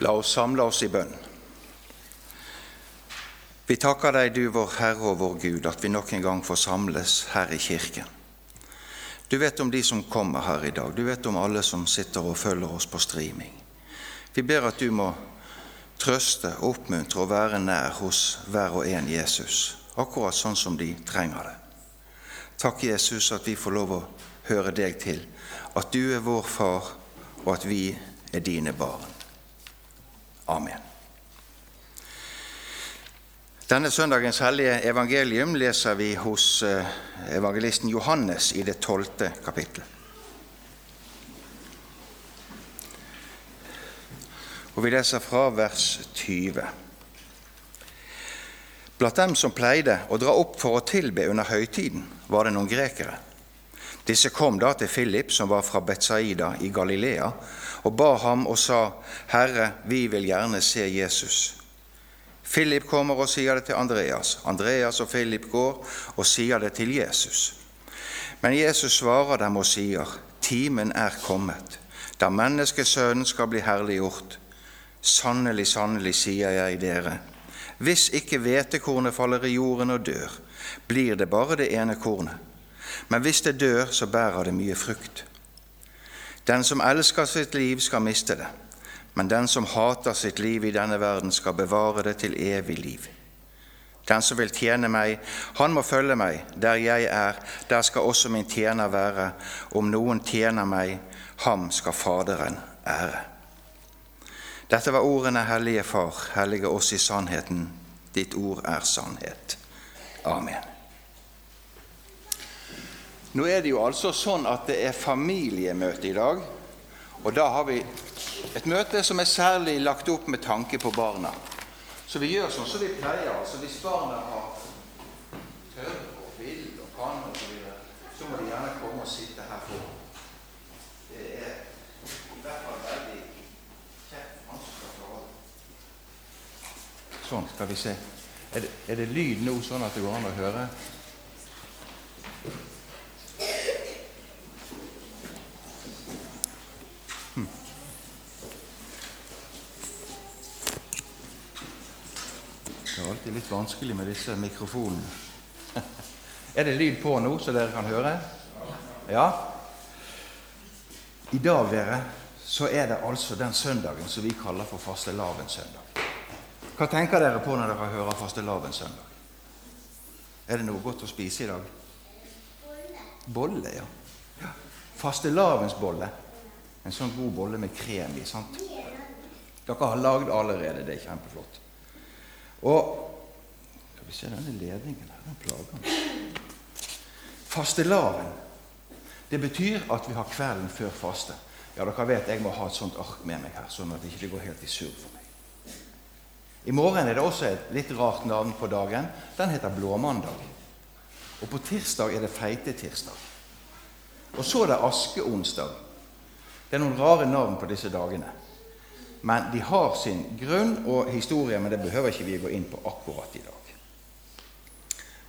La oss samle oss i bønn. Vi takker deg, du vår Herre og vår Gud, at vi nok en gang får samles her i kirken. Du vet om de som kommer her i dag. Du vet om alle som sitter og følger oss på streaming. Vi ber at du må trøste, oppmuntre og være nær hos hver og en Jesus, akkurat sånn som de trenger det. Takk, Jesus, at vi får lov å høre deg til, at du er vår far, og at vi er dine barn. Amen. Denne søndagens hellige evangelium leser vi hos eh, evangelisten Johannes i det tolvte kapittelet. Og vi leser fra vers 20. Blant dem som pleide å dra opp for å tilbe under høytiden, var det noen grekere. Disse kom da til Philip, som var fra Betsaida i Galilea, og ba ham og sa, Herre, vi vil gjerne se Jesus. Philip kommer og sier det til Andreas. Andreas og Philip går og sier det til Jesus. Men Jesus svarer dem og sier, Timen er kommet, da menneskesønnen skal bli herliggjort. Sannelig, sannelig, sier jeg dere, hvis ikke hvetekornet faller i jorden og dør, blir det bare det ene kornet. Men hvis det dør, så bærer det mye frukt. Den som elsker sitt liv, skal miste det, men den som hater sitt liv i denne verden, skal bevare det til evig liv. Den som vil tjene meg, han må følge meg. Der jeg er, der skal også min tjener være. Om noen tjener meg, ham skal Faderen ære. Dette var ordene, Hellige Far, hellige oss i sannheten. Ditt ord er sannhet. Amen. Nå er det jo altså sånn at det er familiemøte i dag. Og da har vi et møte som er særlig lagt opp med tanke på barna. Så vi gjør sånn som vi pleier. altså Hvis barna har tør og vil og kan osv., så, så må de gjerne komme og sitte her foran. Det er i hvert fall veldig kjekt. Sånn, skal vi se. Er det, er det lyd nå, sånn at det går an å høre? Litt vanskelig med disse mikrofonene. er det lyd på nå, så dere kan høre? Ja? I dag, dere, så er det altså den søndagen som vi kaller for fastelavnssøndag. Hva tenker dere på når dere hører fastelavnssøndag? Er det noe godt å spise i dag? Bolle, ja. ja. Fastelavnsbolle. En sånn god bolle med krem i. sant? Dere har lagd allerede. Det er kjempeflott. Og Skal vi se denne ledningen her, den plager meg. Fastelavn. Det betyr at vi har kvelden før faste. Ja, dere vet jeg må ha et sånt ark med meg her, sånn at det ikke går helt i surr for meg. I morgen er det også et litt rart navn på dagen. Den heter Blåmandag. Og på tirsdag er det Feitetirsdag. Og så er det Askeonsdag. Det er noen rare navn på disse dagene. Men de har sin grunn og historie, men det behøver ikke vi gå inn på akkurat i dag.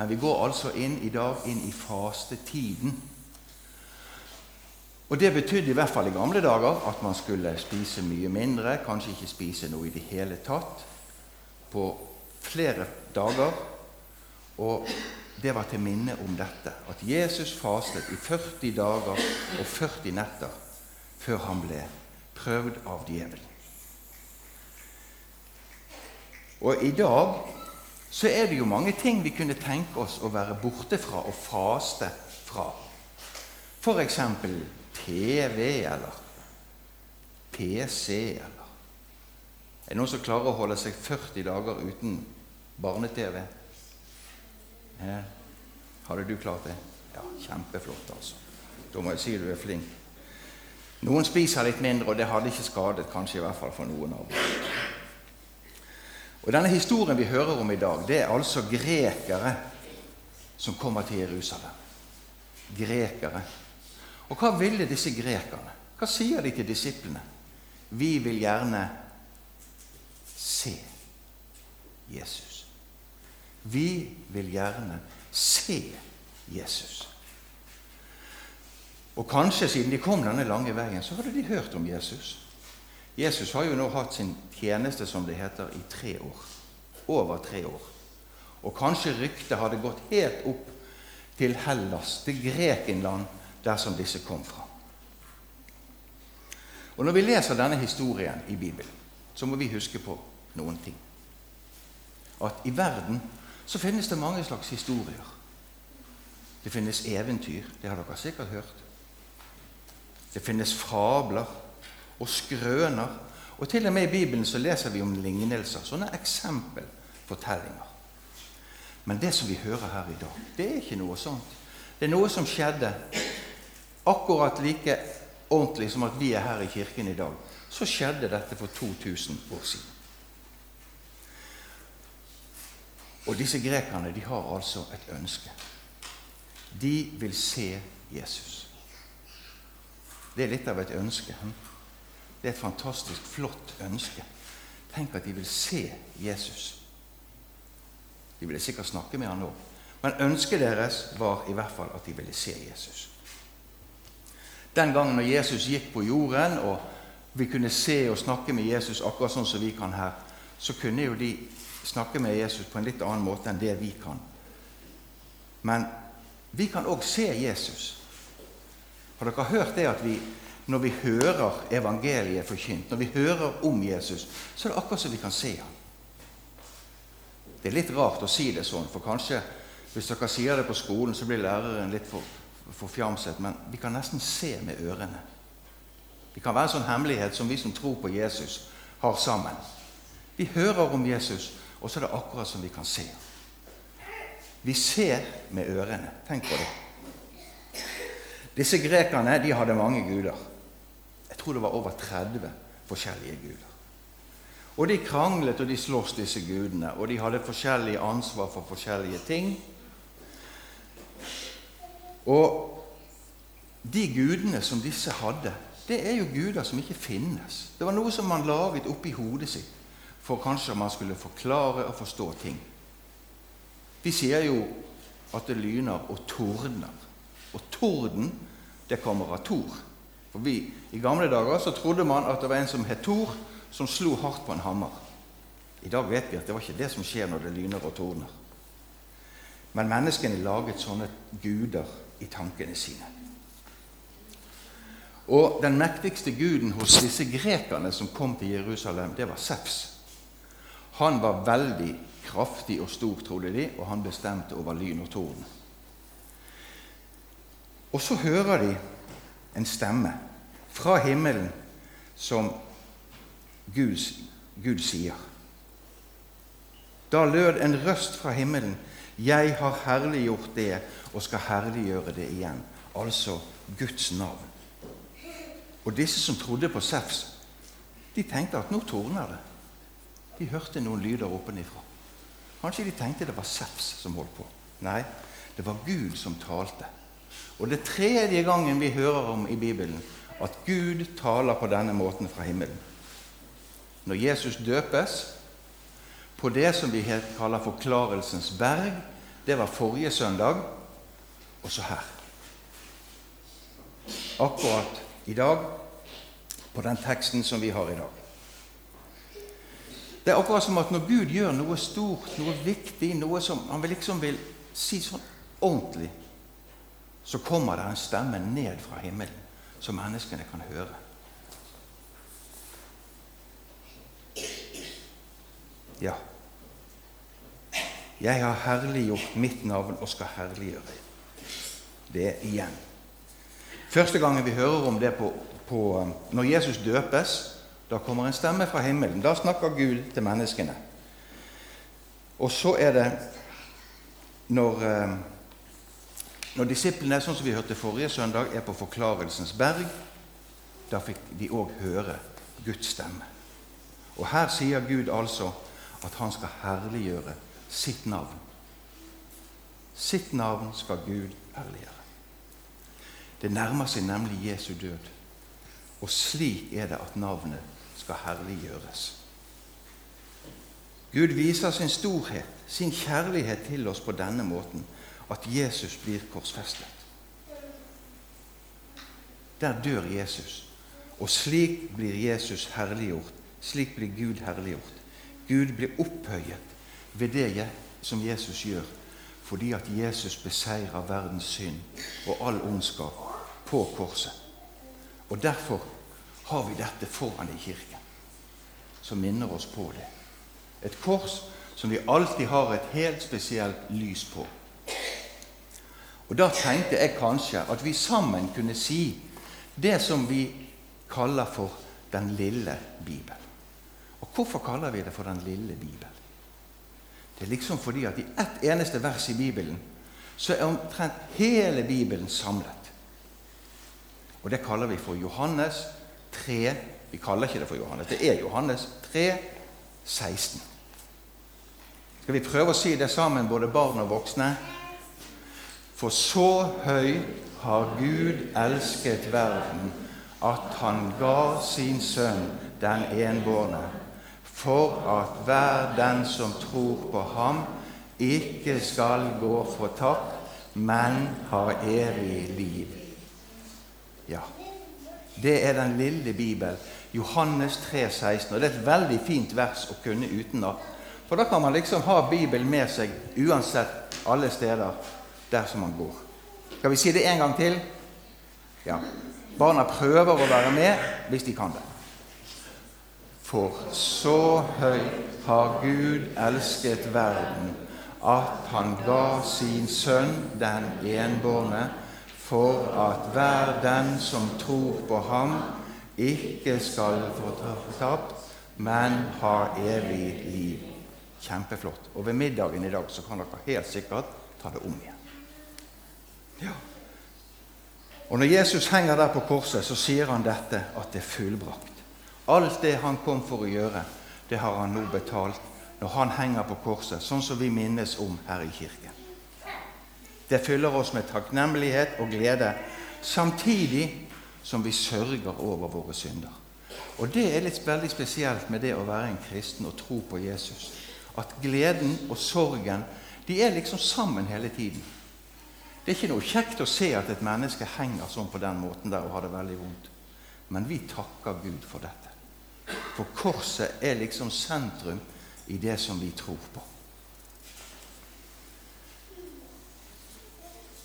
Men vi går altså inn i dag inn i fastetiden. Og Det betydde i hvert fall i gamle dager at man skulle spise mye mindre, kanskje ikke spise noe i det hele tatt, på flere dager. Og det var til minne om dette, at Jesus fastet i 40 dager og 40 netter før han ble prøvd av djevelen. Og i dag så er det jo mange ting vi kunne tenke oss å være borte fra og faste fra. F.eks. TV eller PC eller Er det noen som klarer å holde seg 40 dager uten barne-TV? Hadde du klart det? Ja, kjempeflott, altså. Da må jeg si du er flink. Noen spiser litt mindre, og det hadde ikke skadet, kanskje i hvert fall for noen av oss. Og Denne historien vi hører om i dag, det er altså grekere som kommer til Jerusalem. Grekere. Og hva ville disse grekerne? Hva sier de til disiplene? Vi vil gjerne se Jesus. Vi vil gjerne se Jesus. Og kanskje siden de kom denne lange veien, så hadde de hørt om Jesus. Jesus har jo nå hatt sin tjeneste, som det heter, i tre år. Over tre år. Og kanskje ryktet hadde gått helt opp til Hellas, til Grekenland, der som disse kom fra. Og Når vi leser denne historien i Bibelen, så må vi huske på noen ting. At i verden så finnes det mange slags historier. Det finnes eventyr, det har dere sikkert hørt. Det finnes fabler og skrøner. Og til og med i Bibelen så leser vi om lignelser, sånne eksempelfortellinger. Men det som vi hører her i dag, det er ikke noe sånt. Det er noe som skjedde akkurat like ordentlig som at vi er her i kirken i dag. Så skjedde dette for 2000 år siden. Og disse grekerne de har altså et ønske. De vil se Jesus. Det er litt av et ønske. Hm? Det er et fantastisk flott ønske. Tenk at de vil se Jesus. De ville sikkert snakke med han nå. Men ønsket deres var i hvert fall at de ville se Jesus. Den gangen når Jesus gikk på jorden, og vi kunne se og snakke med Jesus akkurat sånn som vi kan her, så kunne jo de snakke med Jesus på en litt annen måte enn det vi kan. Men vi kan òg se Jesus. Har dere hørt det at vi, når vi hører evangeliet forkynt, når vi hører om Jesus, så er det akkurat som vi kan se ham. Det er litt rart å si det sånn, for kanskje hvis dere sier det på skolen, så blir læreren litt for, forfjamset, men vi kan nesten se med ørene. Det kan være en sånn hemmelighet som vi som tror på Jesus, har sammen. Vi hører om Jesus, og så er det akkurat som vi kan se. Vi ser med ørene. Tenk på det. Disse grekerne de hadde mange guder. Tror det var over 30 forskjellige guder. Og de kranglet og de sloss, disse gudene, og de hadde forskjellig ansvar for forskjellige ting. Og de gudene som disse hadde, det er jo guder som ikke finnes. Det var noe som man laget oppi hodet sitt for kanskje man skulle forklare og forstå ting. Vi sier jo at det lyner og tordner. Og torden, det kommer av Tor. For vi, I gamle dager så trodde man at det var en som het Tor, som slo hardt på en hammer. I dag vet vi at det var ikke det som skjer når det lyner og tordner. Men menneskene laget sånne guder i tankene sine. Og den mektigste guden hos disse grekerne som kom til Jerusalem, det var Sefs. Han var veldig kraftig og stor, trodde de, og han bestemte over lyn og torden. Og så hører de en stemme fra himmelen som Gud, Gud sier. Da lød en røst fra himmelen. Jeg har herliggjort det og skal herliggjøre det igjen. Altså Guds navn. Og disse som trodde på Sefs, de tenkte at nå torner det. De hørte noen lyder oppenifra. Kanskje de tenkte det var Sefs som holdt på. Nei, det var Gud som talte. Og det tredje gangen vi hører om i Bibelen at Gud taler på denne måten fra himmelen. Når Jesus døpes på det som vi kaller Forklarelsens berg, det var forrige søndag, og så her. Akkurat i dag, på den teksten som vi har i dag. Det er akkurat som at når Gud gjør noe stort, noe viktig, noe som han liksom vil si sånn ordentlig, så kommer det en stemme ned fra himmelen som menneskene kan høre. Ja. Jeg har herliggjort mitt navn og skal herliggjøre det igjen. Første gangen vi hører om det på, på, når Jesus døpes, da kommer en stemme fra himmelen. Da snakker Gud til menneskene. Og så er det når, eh, når disiplene, sånn som vi hørte forrige søndag, er på Forklarelsens berg, da fikk de òg høre Guds stemme. Og her sier Gud altså at han skal herliggjøre sitt navn. Sitt navn skal Gud herliggjøre. Det nærmer seg nemlig Jesu død. Og slik er det at navnet skal herliggjøres. Gud viser sin storhet, sin kjærlighet til oss på denne måten at Jesus blir korsfestet. Der dør Jesus. Og slik blir Jesus herliggjort. Slik blir Gud herliggjort. Gud blir opphøyet ved det som Jesus gjør, fordi at Jesus beseirer verdens synd og all ondskap på korset. Og Derfor har vi dette foran i kirken, som minner oss på det. Et kors som vi alltid har et helt spesielt lys på. Og Da tenkte jeg kanskje at vi sammen kunne si det som vi kaller for Den lille Bibel. Og hvorfor kaller vi det for Den lille Bibel? Det er liksom fordi at i ett eneste vers i Bibelen så er omtrent hele Bibelen samlet. Og det kaller vi for Johannes 3 Vi kaller ikke det for Johannes, det er Johannes 3, 16. Skal vi prøve å si det sammen, både barn og voksne? For så høy har Gud elsket verden, at han ga sin sønn den enbårne for at hver den som tror på ham, ikke skal gå fortapt, men har evig liv. Ja, det er den lille Bibel. Johannes 3, 16. Og det er et veldig fint vers å kunne utenat. For da kan man liksom ha Bibelen med seg uansett alle steder der som han går. Skal vi si det en gang til? Ja. Barna prøver å være med hvis de kan det. For så høyt har Gud elsket verden, at han ga sin sønn den enbårne, for at hver den som tror på ham, ikke skal få tapt, men har evig liv. Kjempeflott. Og ved middagen i dag så kan dere helt sikkert ta det om igjen. Og Når Jesus henger der på korset, så sier han dette at det er fullbrakt. Alt det han kom for å gjøre, det har han nå betalt når han henger på korset, sånn som vi minnes om her i kirken. Det fyller oss med takknemlighet og glede, samtidig som vi sørger over våre synder. Og Det er litt veldig spesielt med det å være en kristen og tro på Jesus. At gleden og sorgen de er liksom sammen hele tiden. Det er ikke noe kjekt å se at et menneske henger sånn på den måten der og har det veldig vondt. Men vi takker Gud for dette. For korset er liksom sentrum i det som vi tror på.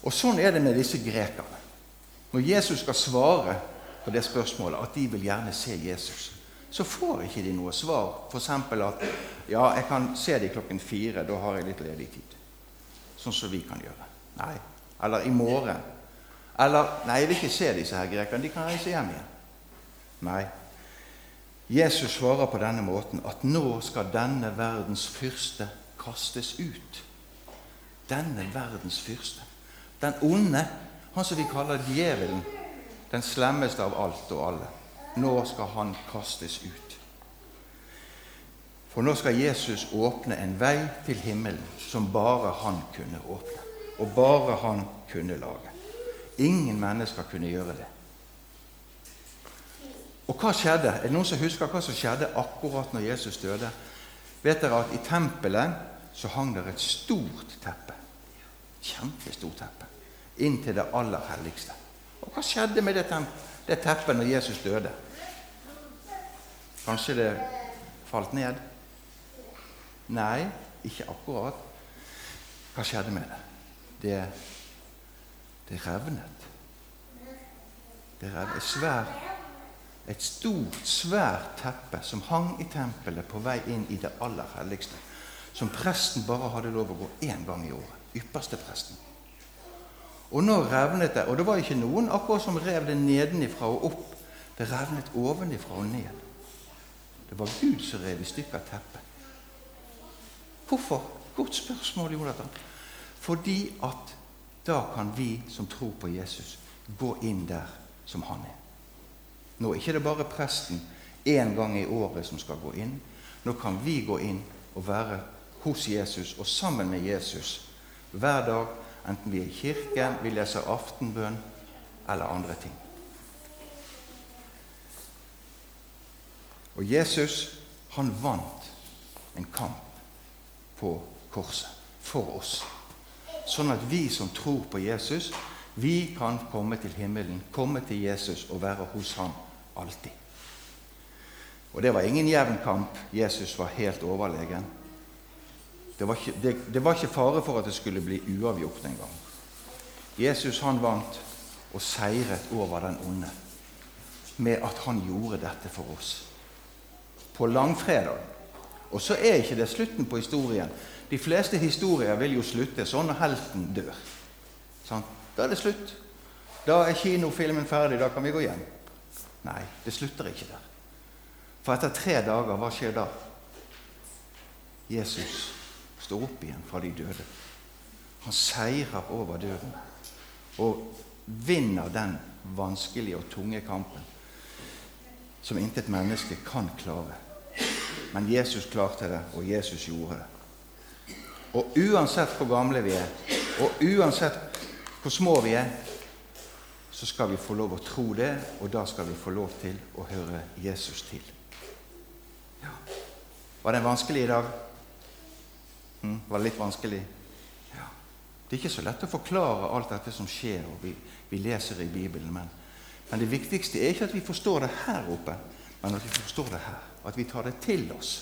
Og Sånn er det med disse grekerne. Når Jesus skal svare på det spørsmålet, at de vil gjerne se Jesus, så får ikke de noe svar. F.eks. at ja, jeg kan se dem klokken fire, da har jeg litt ledig tid. Sånn som vi kan gjøre. Nei. Eller i morgen. Eller nei, jeg vil ikke se disse her grekerne. De kan reise hjem igjen. Nei. Jesus svarer på denne måten at nå skal denne verdens fyrste kastes ut. Denne verdens fyrste. Den onde, han som vi kaller djevelen, den slemmeste av alt og alle. Nå skal han kastes ut. For nå skal Jesus åpne en vei til himmelen som bare han kunne åpne, og bare han kunne lage. Ingen mennesker kunne gjøre det. Og hva skjedde? Er det noen som husker hva som skjedde akkurat når Jesus døde? Vet dere at i tempelet så hang det et stort teppe. Kjempestort teppe. Inn til det aller helligste. Og hva skjedde med det, det teppet når Jesus døde? Kanskje det falt ned? Nei, ikke akkurat. Hva skjedde med det? Det, det revnet. Det revnet. Svært et stort, svært teppe som hang i tempelet på vei inn i det aller helligste. Som presten bare hadde lov å gå én gang i året. Ypperste presten. Og nå revnet det. Og det var ikke noen akkurat som rev det nedenifra og opp. Det revnet ovenifra og ned. Det var Gud som rev i stykker teppet. Hvorfor? Godt spørsmål, Jonathan. Fordi at da kan vi som tror på Jesus, gå inn der som han er. Nå er ikke det bare presten én gang i året som skal gå inn. Nå kan vi gå inn og være hos Jesus og sammen med Jesus hver dag, enten vi er i kirken, vi leser aftenbønn eller andre ting. Og Jesus, han vant en kamp på korset for oss. Sånn at vi som tror på Jesus, vi kan komme til himmelen, komme til Jesus og være hos ham alltid. Og det var ingen jevn kamp. Jesus var helt overlegen. Det var, ikke, det, det var ikke fare for at det skulle bli uavgjort engang. Jesus han vant og seiret over den onde med at han gjorde dette for oss. På langfredag. Og så er ikke det slutten på historien. De fleste historier vil jo slutte sånn når helten dør. Sånn. Da er det slutt. Da er kinofilmen ferdig, da kan vi gå hjem. Nei, det slutter ikke der. For etter tre dager, hva skjer da? Jesus står opp igjen fra de døde. Han seirer over døden og vinner den vanskelige og tunge kampen som intet menneske kan klare. Men Jesus klarte det, og Jesus gjorde det. Og uansett hvor gamle vi er, og uansett hvor små vi er, så skal vi få lov å tro det, og da skal vi få lov til å høre Jesus til. Ja. Var det en vanskelig dag? Hm? Var det litt vanskelig? Ja. Det er ikke så lett å forklare alt dette som skjer, og vi, vi leser i Bibelen. Men, men, det viktigste er ikke at vi forstår det her oppe, men at vi forstår det her. At vi tar det til oss.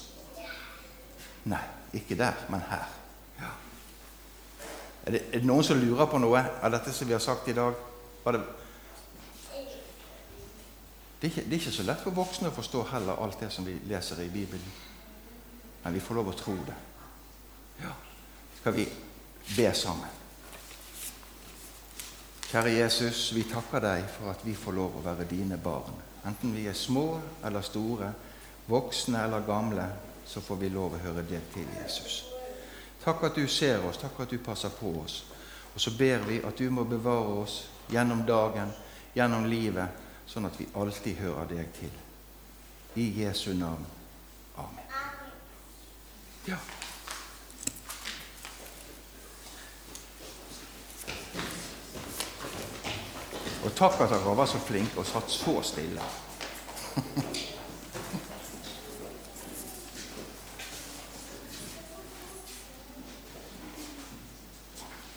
Nei, ikke der, men her. Ja. Er, det, er, det, noen som lurer på noe av dette som vi har sagt i dag? Det, det, er ikke, det er ikke så lett for voksne å forstå heller alt det som vi leser i Bibelen. Men vi får lov å tro det. Ja. Skal vi be sammen? Kjære Jesus, vi takker deg for at vi får lov å være dine barn. Enten vi er små eller store, voksne eller gamle, så får vi lov å høre det til Jesus. Takk at du ser oss, takk at du passer på oss. Og så ber vi at du må bevare oss gjennom dagen, gjennom livet, sånn at vi alltid hører deg til. I Jesu navn. Amen. Ja. Og takk at dere var så flinke og satt så stille.